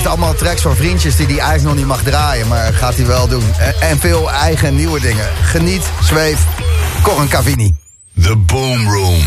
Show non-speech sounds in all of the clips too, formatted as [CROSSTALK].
heeft allemaal tracks van vriendjes die hij eigenlijk nog niet mag draaien. Maar gaat hij wel doen. En, veel eigen nieuwe dingen. Geniet, zweef, Corin Cavini. The Boom Room.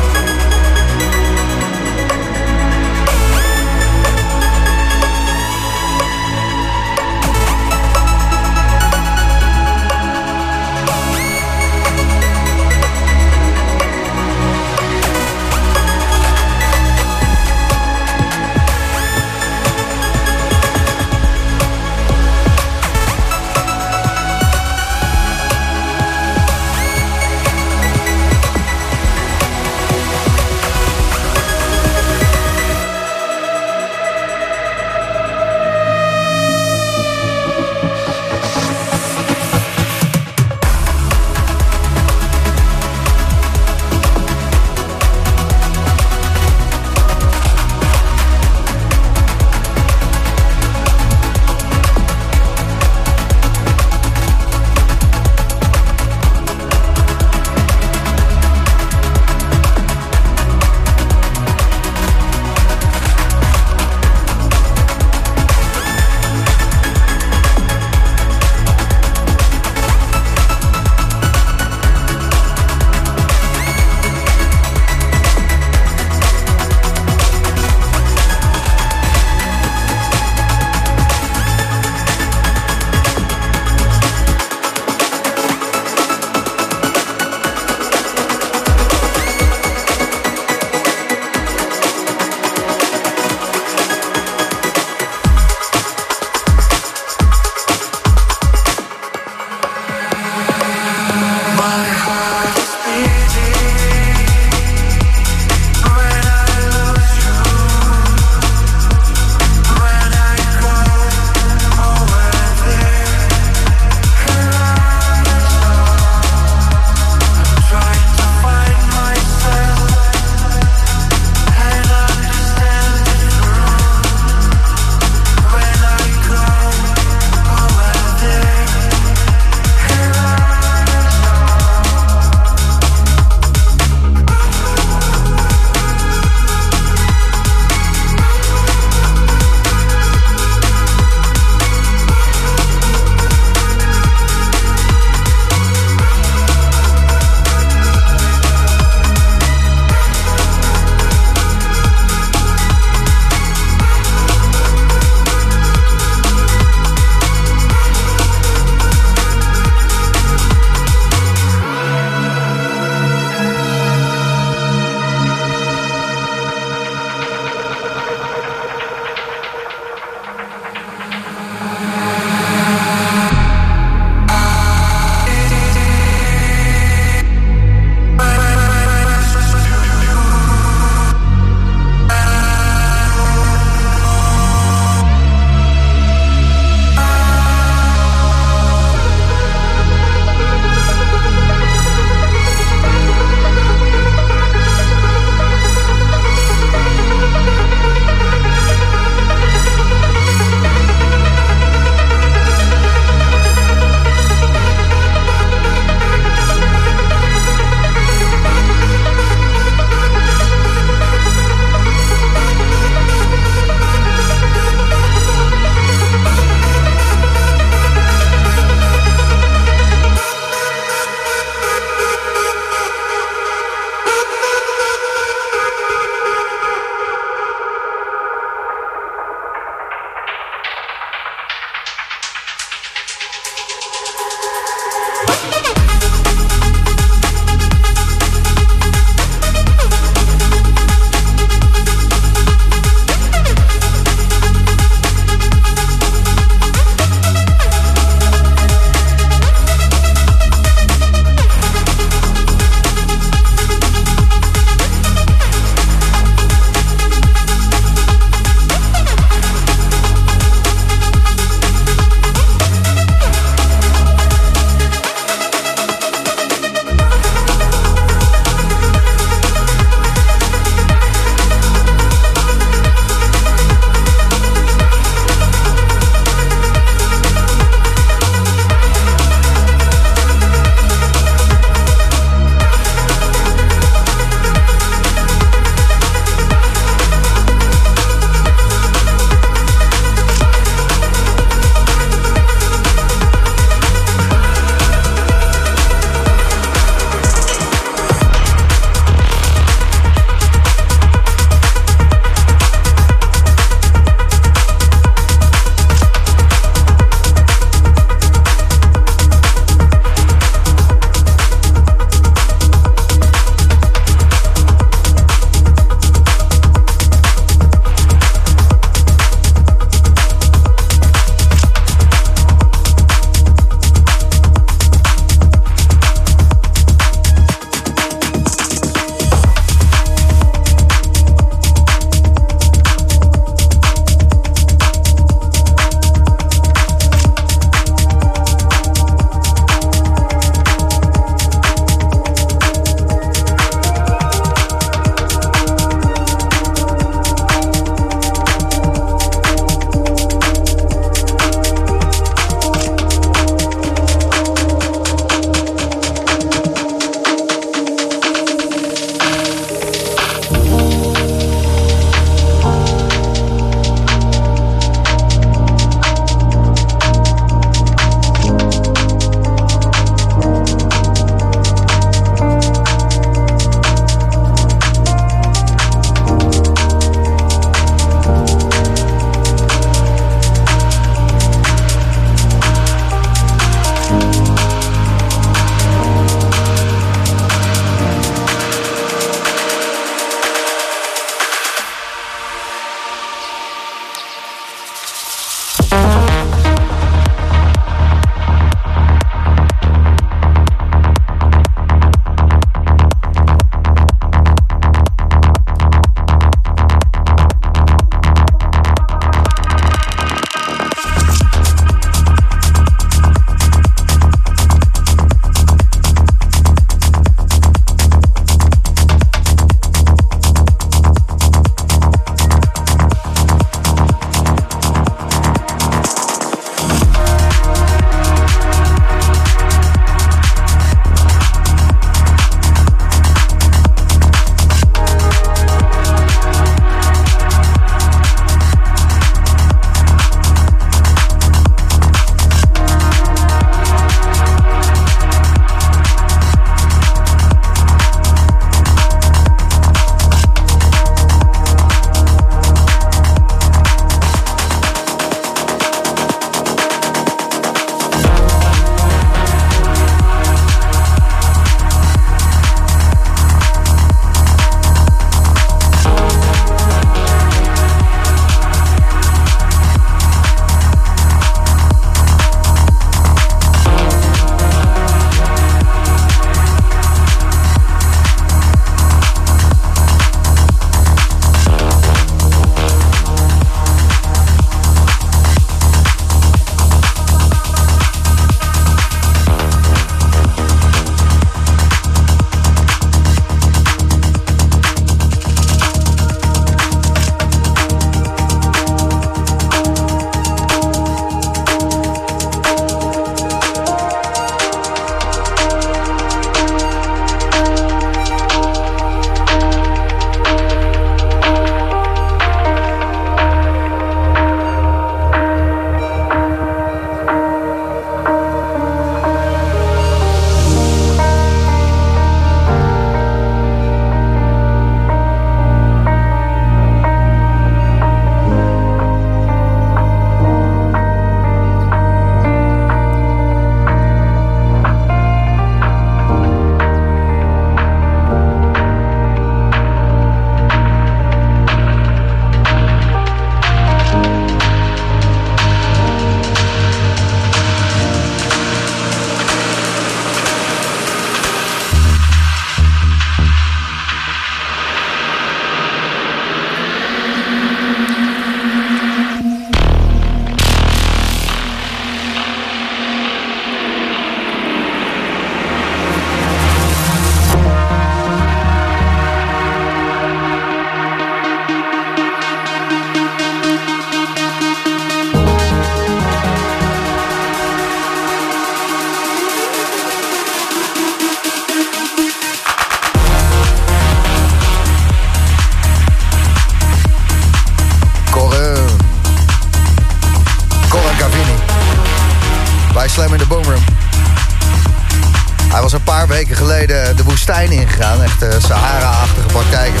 De woestijn ingegaan. Echt uh, Sahara-achtige praktijken.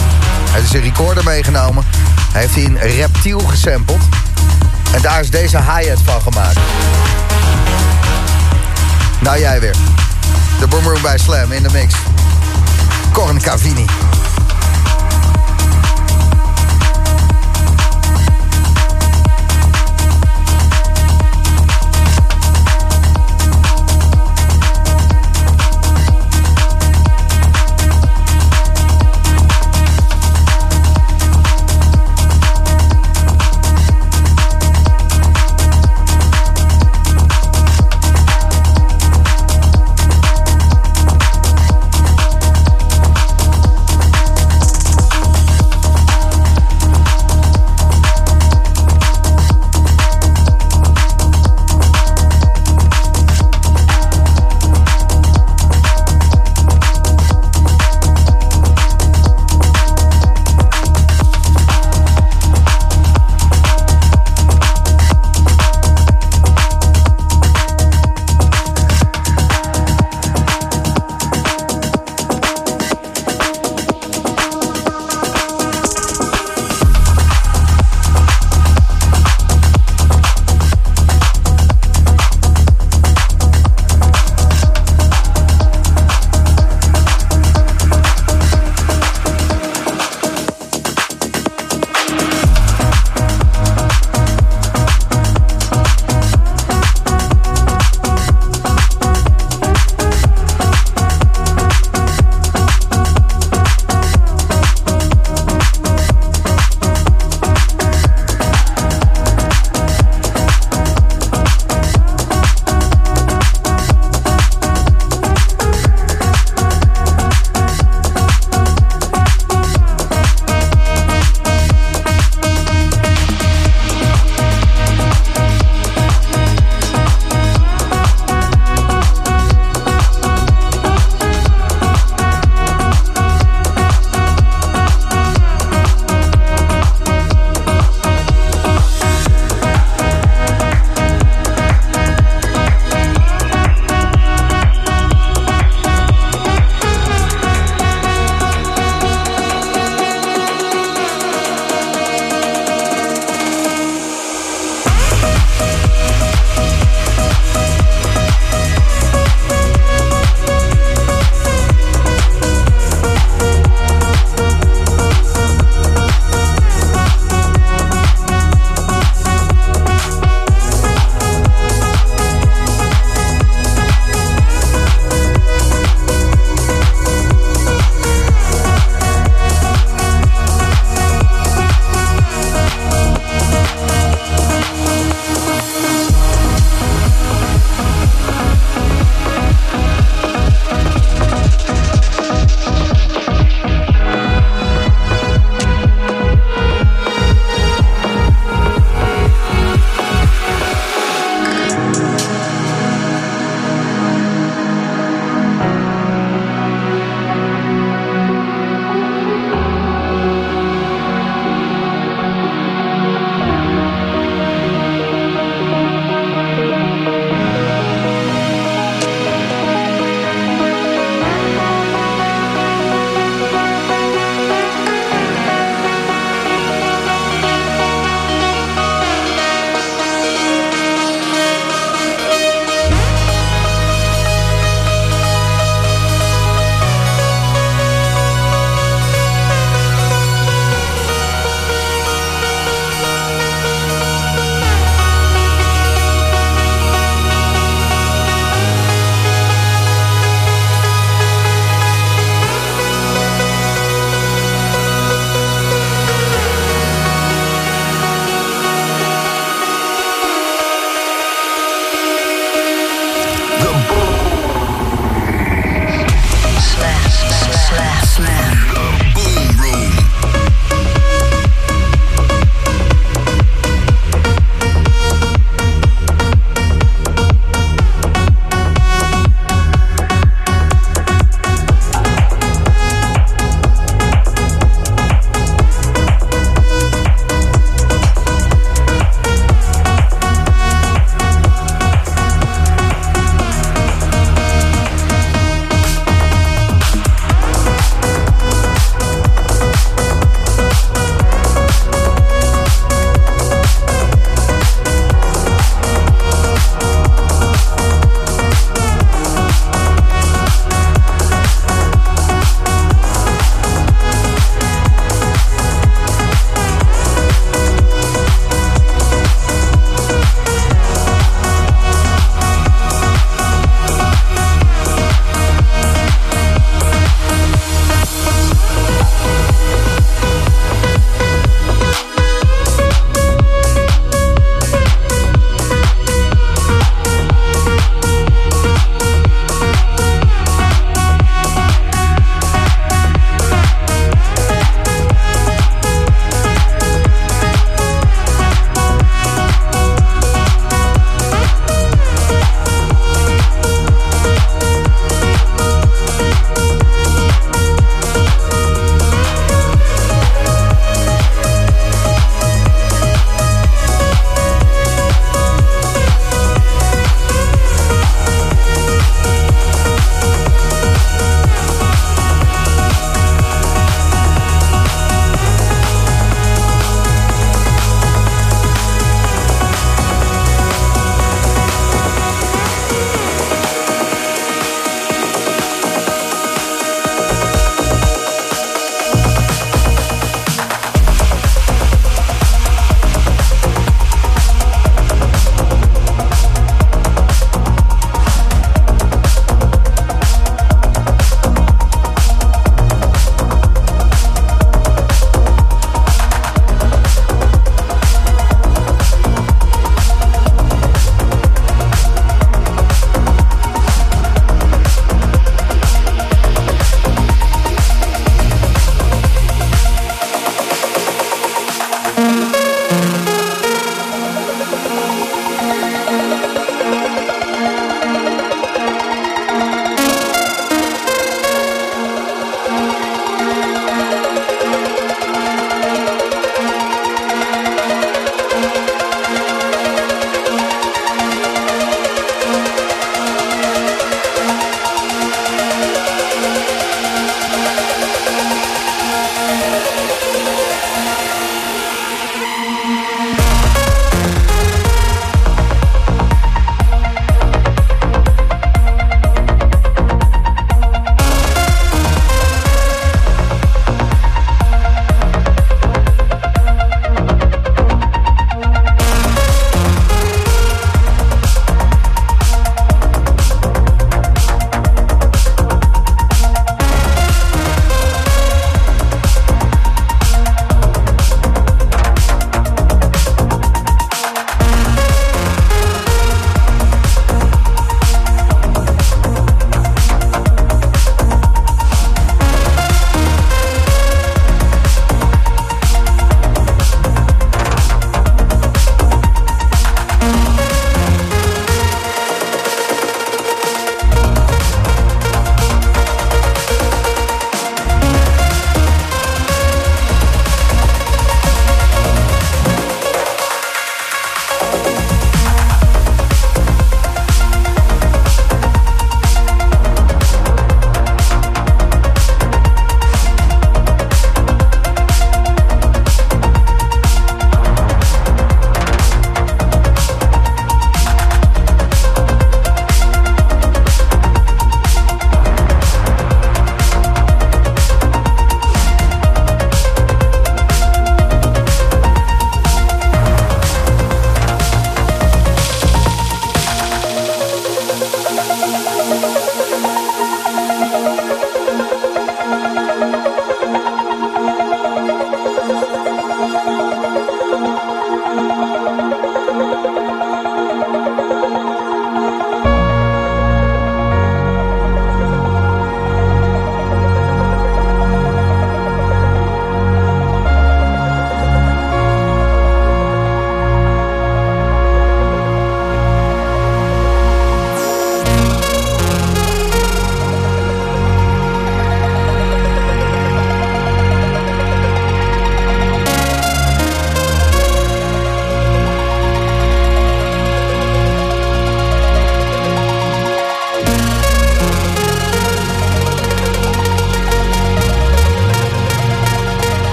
Hij heeft een recorder meegenomen. Hij heeft een reptiel gesampled. En daar is deze hi-hat van gemaakt. Nou jij weer. De Boomroom bij Slam in de mix. Corn Cavini.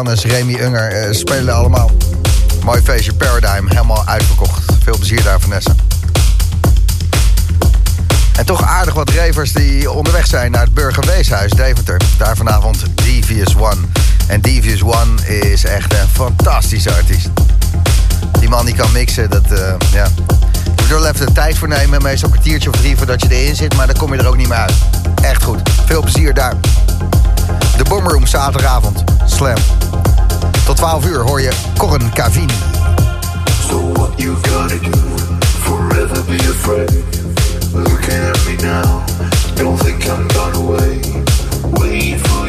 Johannes, Remy Unger uh, spelen allemaal. Mooi feestje, Paradigm, helemaal uitverkocht. Veel plezier daar, Vanessa. En toch aardig wat ravers die onderweg zijn naar het Burgerweeshuis Deventer. Daar vanavond Devious One. En Devious One is echt een fantastische artiest. Die man die kan mixen, dat, uh, ja. Je moet er even de tijd voor nemen. Meestal een kwartiertje of drie voordat je erin zit. Maar dan kom je er ook niet meer uit. Echt goed. Veel plezier daar. De Boomroom zaterdagavond. Slam. Tot 12 uur hoor je Corren Cavini. So what you gotta do, forever be afraid. Looking at me now, don't think I'm gone away. Waiting for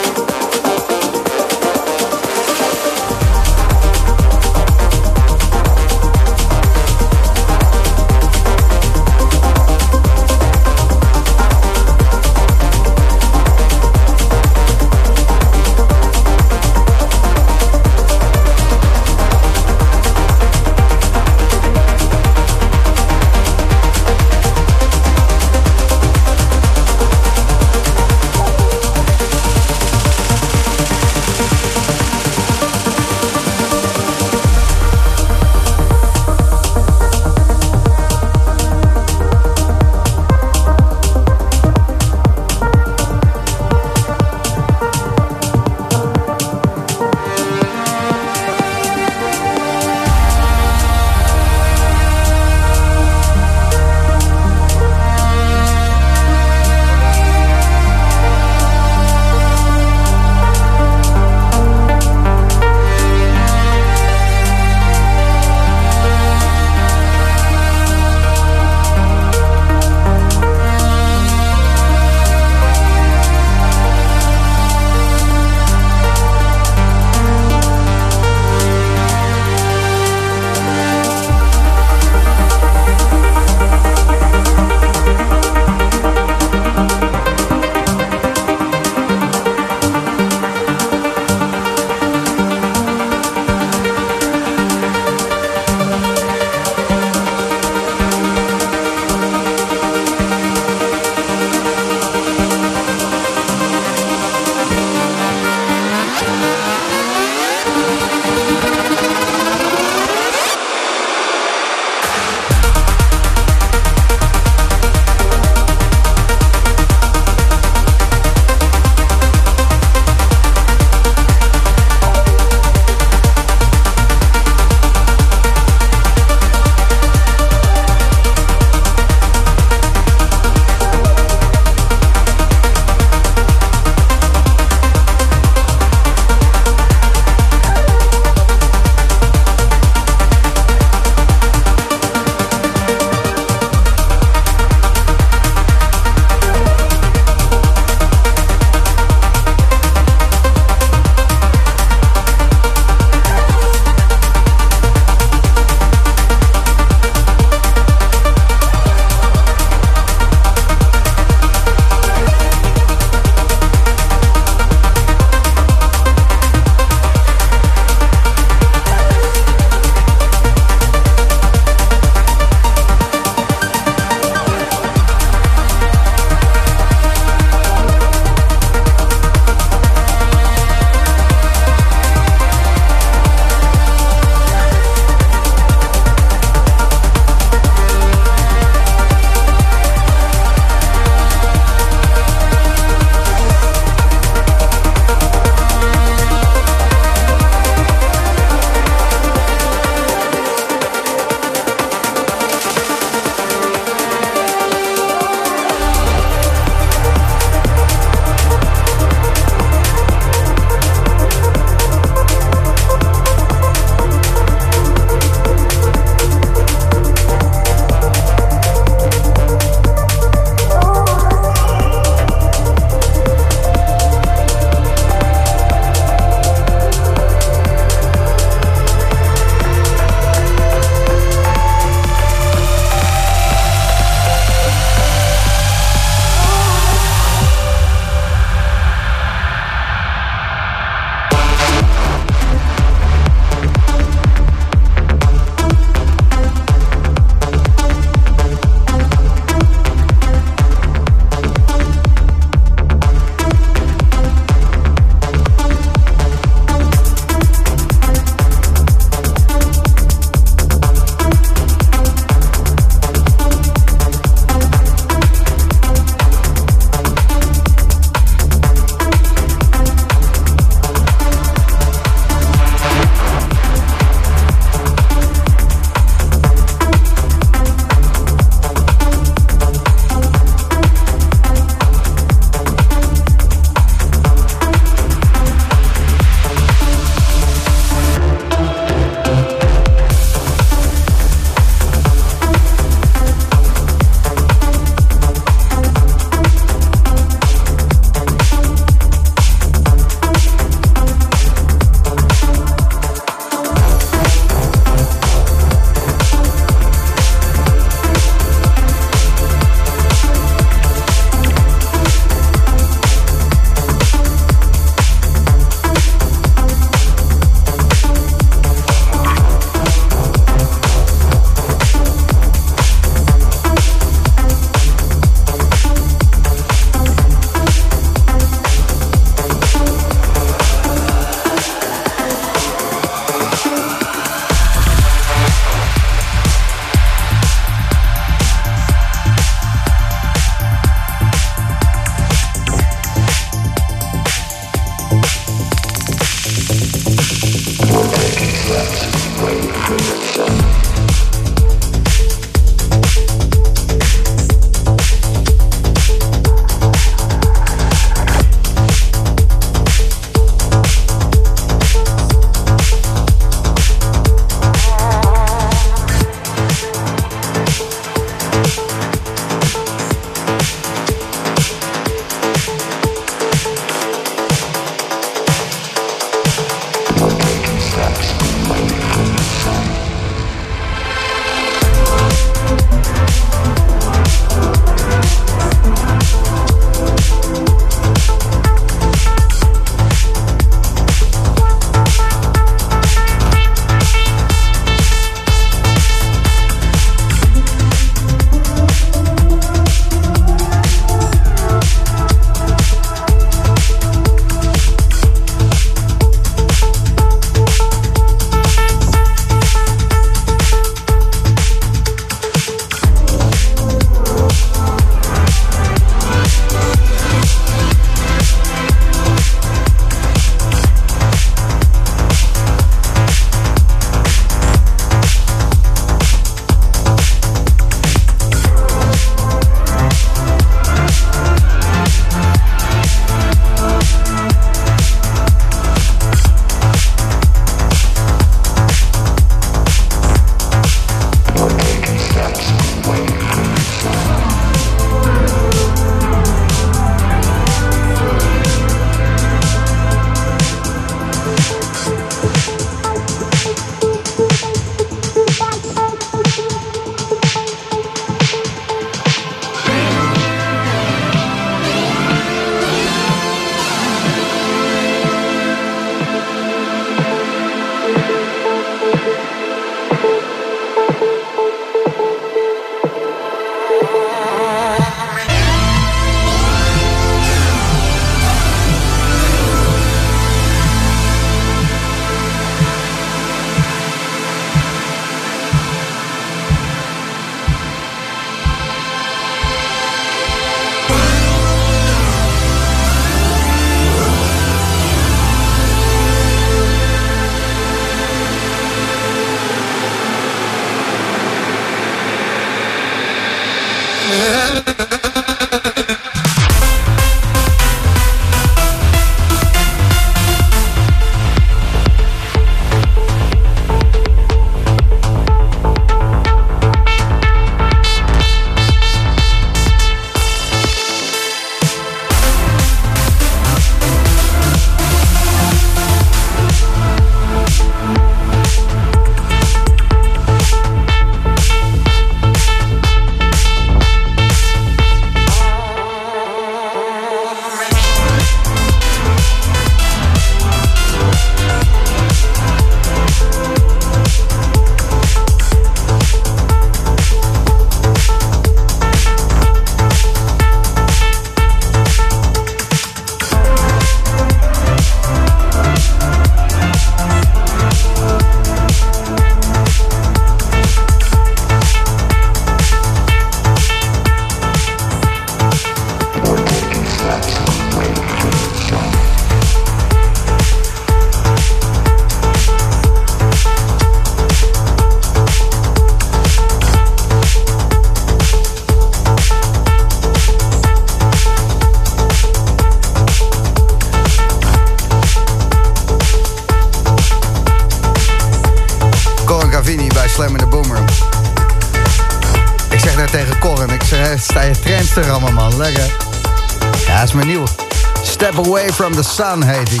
the Sun heet hij.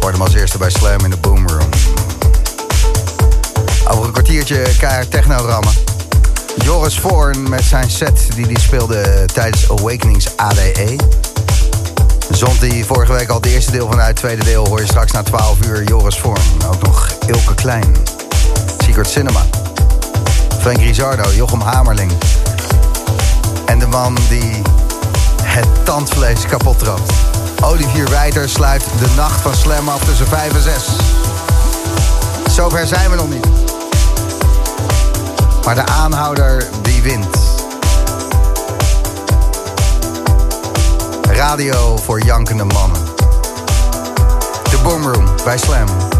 Hoort hem als eerste bij Slam in de Boomroom. Over een kwartiertje keihard techno. Joris Voorn met zijn set die hij speelde tijdens Awakenings ADE. Zond hij vorige week al het eerste deel van uit. Het tweede deel hoor je straks na 12 uur Joris Vorm. Ook nog Ilke Klein. Secret Cinema. Frank Rizardo, Jochem Hamerling. En de man die het tandvlees kapot trapt. Olivier Wijter sluit de nacht van Slam af tussen 5 en 6. Zover zijn we nog niet. Maar de aanhouder die wint. Radio voor jankende mannen. De Boomroom bij Slam.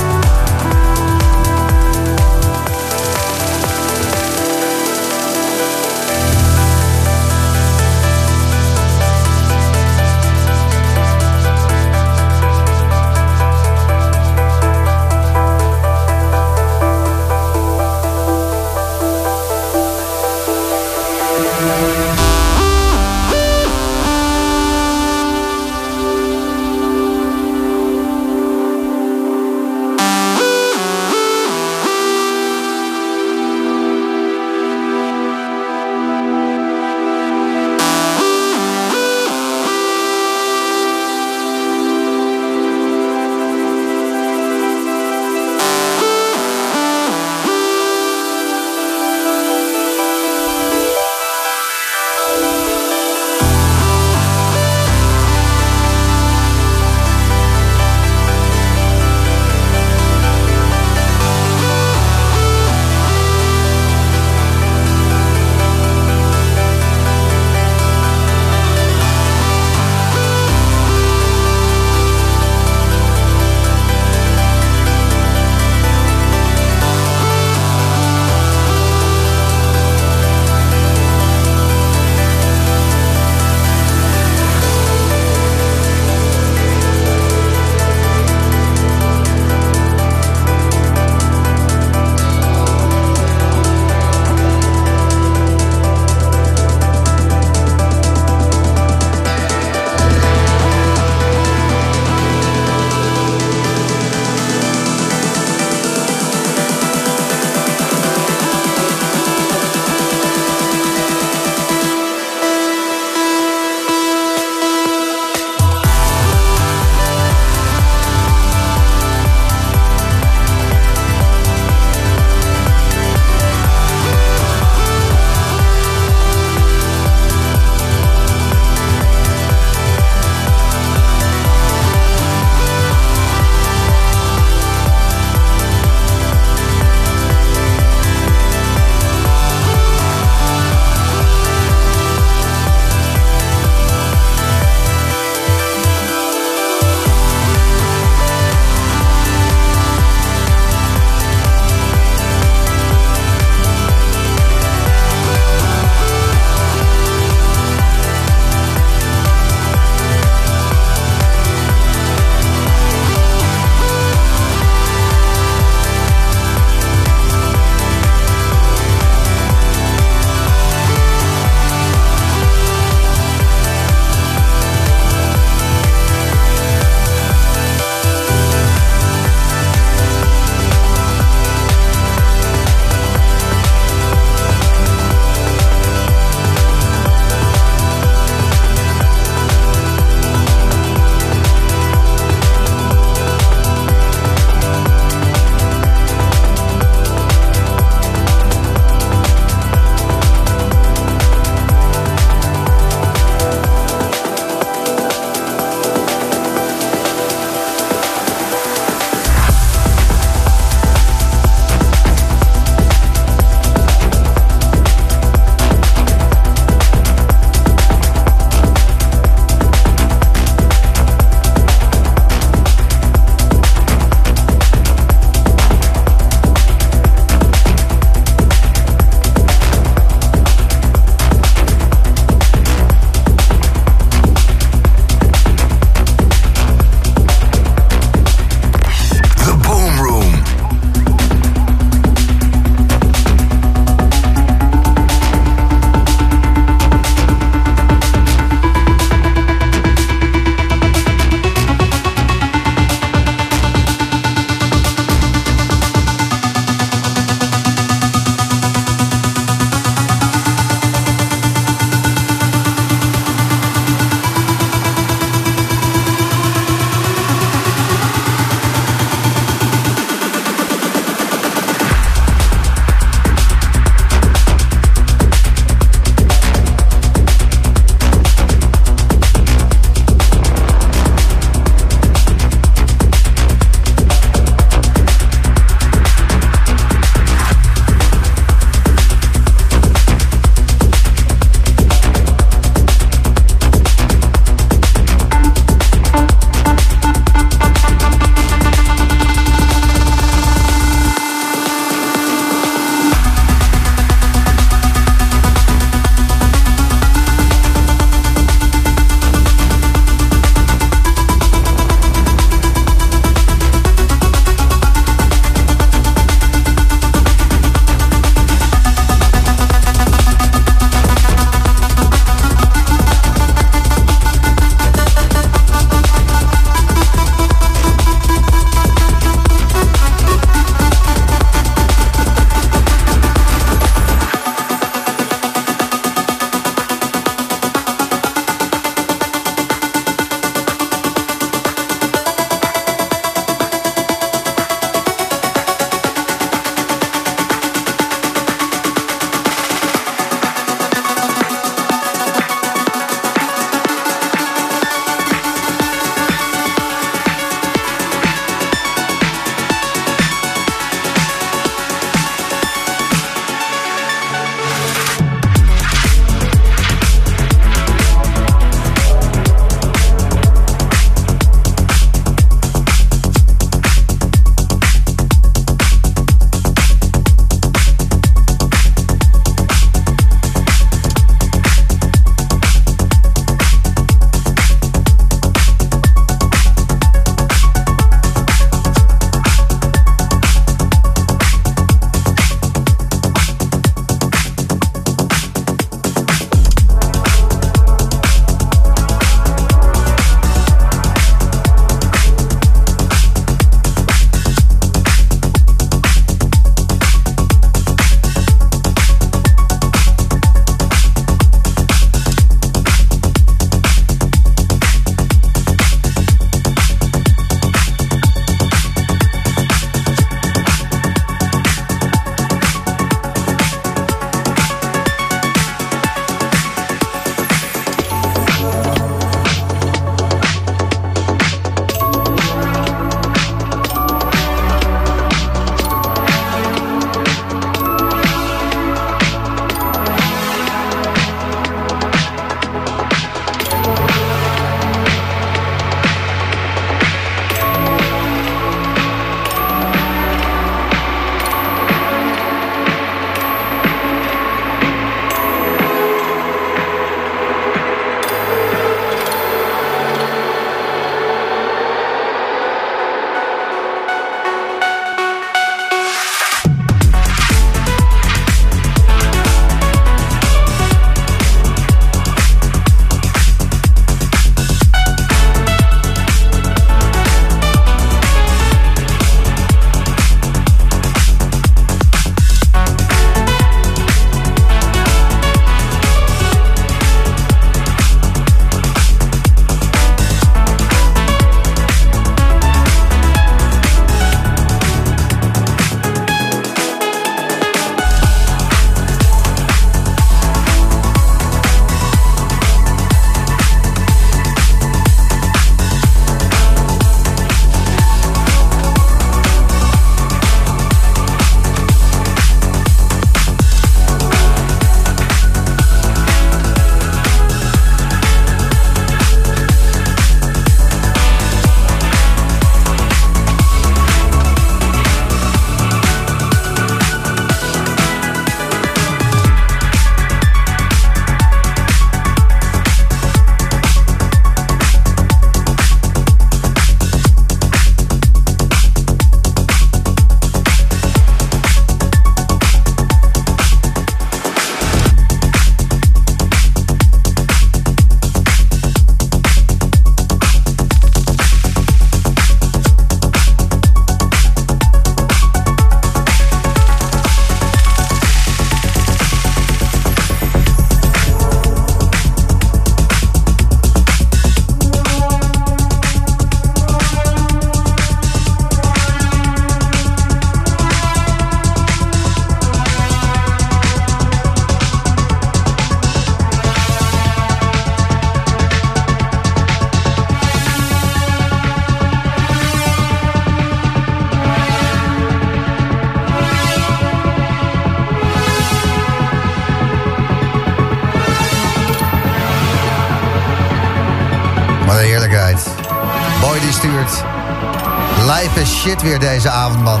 Weer deze avond, man.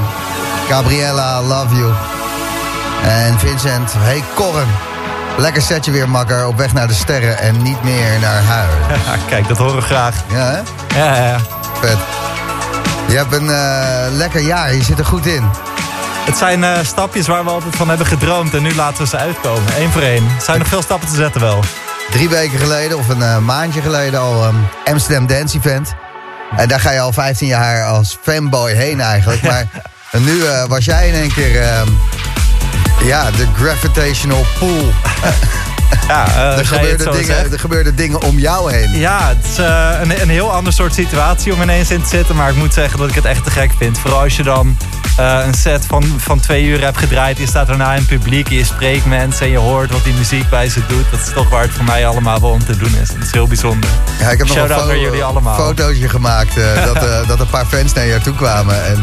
Gabriella, love you. En Vincent, hey Corren. Lekker setje weer, makker. Op weg naar de sterren en niet meer naar huis. [LAUGHS] Kijk, dat horen we graag. Ja, hè? Ja, ja, ja. Vet. Je hebt een eh, lekker jaar. Je zit er goed in. Het zijn eh, stapjes waar we altijd van hebben gedroomd en nu laten we ze uitkomen. Eén voor één. Er zijn nog veel stappen te zetten wel. Drie weken geleden, of een eh, maandje geleden al, um, Amsterdam Dance Event. En daar ga je al 15 jaar als fanboy heen eigenlijk. [LAUGHS] Maar nu eh, was jij in één keer... ehm, ja, de gravitational pool. [LAUGHS] Ja, eh, [LAUGHS] er, zo dingen, er gebeurden dingen om jou heen. Ja, het is eh, een, een heel ander soort situatie om ineens in te zitten. Maar ik moet zeggen dat ik het echt te gek vind. Vooral als je dan eh, een set van, van twee uur hebt gedraaid. Je staat daarna in publiek je spreekt mensen en je hoort wat die muziek bij ze doet. Dat is toch waar het voor mij allemaal wel om te doen is. Dat is heel bijzonder. Ja, ik heb nog een allemaal. fotootje gemaakt eh, dat, [LAUGHS] eh, dat een paar fans naar jou toe kwamen. En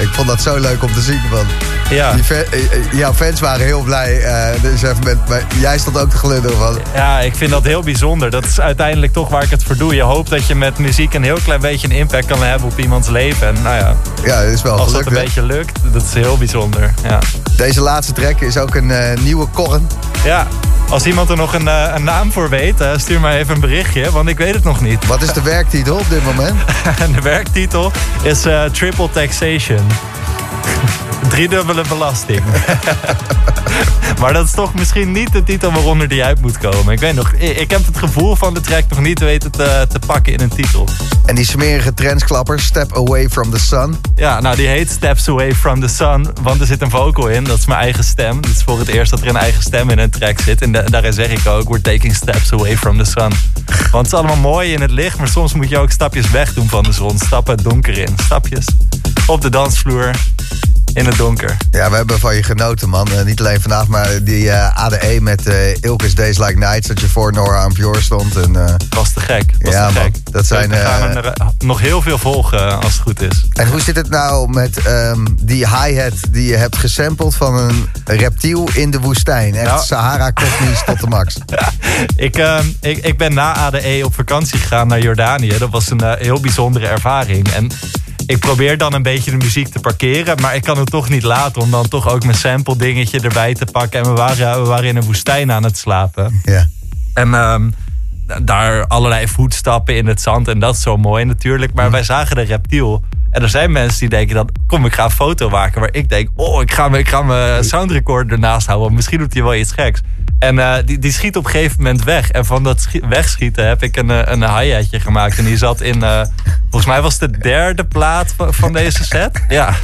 ik vond dat zo leuk om te zien. Want Ja. die fa- eh, jouw fans waren heel blij. dus even met, maar jij stond ook te glunderen van... Ja, ik vind dat heel bijzonder. Dat is uiteindelijk toch waar ik het voor doe. Je hoopt dat je met muziek een heel klein beetje een impact kan hebben op iemands leven. En nou ja, Ja, is wel als dat een hè? beetje lukt, dat is heel bijzonder. Ja. Deze laatste track is ook een eh, nieuwe korren. ja. Als iemand er nog een, eh, een naam voor weet, stuur maar even een berichtje, want ik weet het nog niet. Wat is de werktitel op dit moment? En [LAUGHS] de werktitel is eh, Triple Taxation. [LAUGHS] Driedubbele belasting. [LAUGHS] maar dat is toch misschien niet de titel waaronder die uit moet komen. Ik weet nog, ik, heb het gevoel van de track nog niet weten te, te pakken in een titel. En die smerige trendsklapper, Step Away from the Sun. Ja, nou die heet Steps Away from the Sun, want er zit een vocal in. Dat is mijn eigen stem. Het is voor het eerst dat er een eigen stem in een track zit. En da- daarin zeg ik ook, we're taking steps away from the sun. Want het is allemaal mooi in het licht, maar soms moet je ook stapjes wegdoen van de zon. Stappen het donker in. Stapjes op de dansvloer in het donker. Ja, we hebben van je genoten, man. Eh, niet alleen vandaag, maar die eh, ADE met eh Ilke's Days Like Nights... dat je voor Nora Pure stond. En, Was te gek. Was Ja, te man. gek. Dat zijn, We gaan er nog heel veel volgen als het goed is. en hoe zit het nou met ehm, die hi-hat die je hebt gesampled... van een reptiel in de woestijn? Echt Nou. Sahara-kosmisch tot de max. [LAUGHS] Ik, eh, ik, ik ben na ADE op vakantie gegaan naar Jordanië. Dat was een heel bijzondere ervaring. En ik probeer dan een beetje de muziek te parkeren. Maar ik kan het toch niet laten om dan toch ook mijn sample dingetje erbij te pakken. En we waren, we waren in een woestijn aan het slapen. Ja. En ehm, da- daar allerlei voetstappen in het zand. En dat is zo mooi natuurlijk. Maar wij zagen de reptiel. En er zijn mensen die denken dan... kom, ik ga een foto maken. Waar ik denk, oh, ik ga, me- ik ga mijn soundrecorder ernaast houden. Misschien doet hij wel iets geks. En eh, die, die schiet op een gegeven moment weg. En van dat schi- wegschieten heb ik een, eh, een hi-hatje gemaakt. En die zat in... eh, volgens mij was het de derde plaat van, van deze set. [LAUGHS] Ja. [LAUGHS]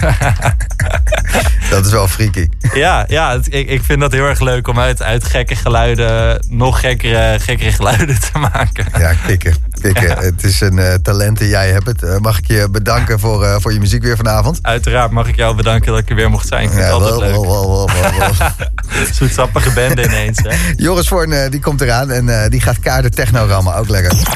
Dat is wel freaky. Ja, ja het- ik, ik vind dat heel erg leuk om uit, uit gekke geluiden nog gekkere, gekkere geluiden te maken. Ja, kikken. kikken. Het is een eh, talent en jij hebt het. Mag ik je bedanken voor, eh, voor je muziek weer vanavond? Uiteraard mag ik jou bedanken dat ik er weer mocht zijn. Ik vind het altijd wel, leuk. wel, wel, wel, wel, wel. [LAUGHS] Zoetsappige bende ineens. Hè? Joris Voorn, eh, die komt eraan en eh, die gaat kaarten techno rammen. Ook lekker.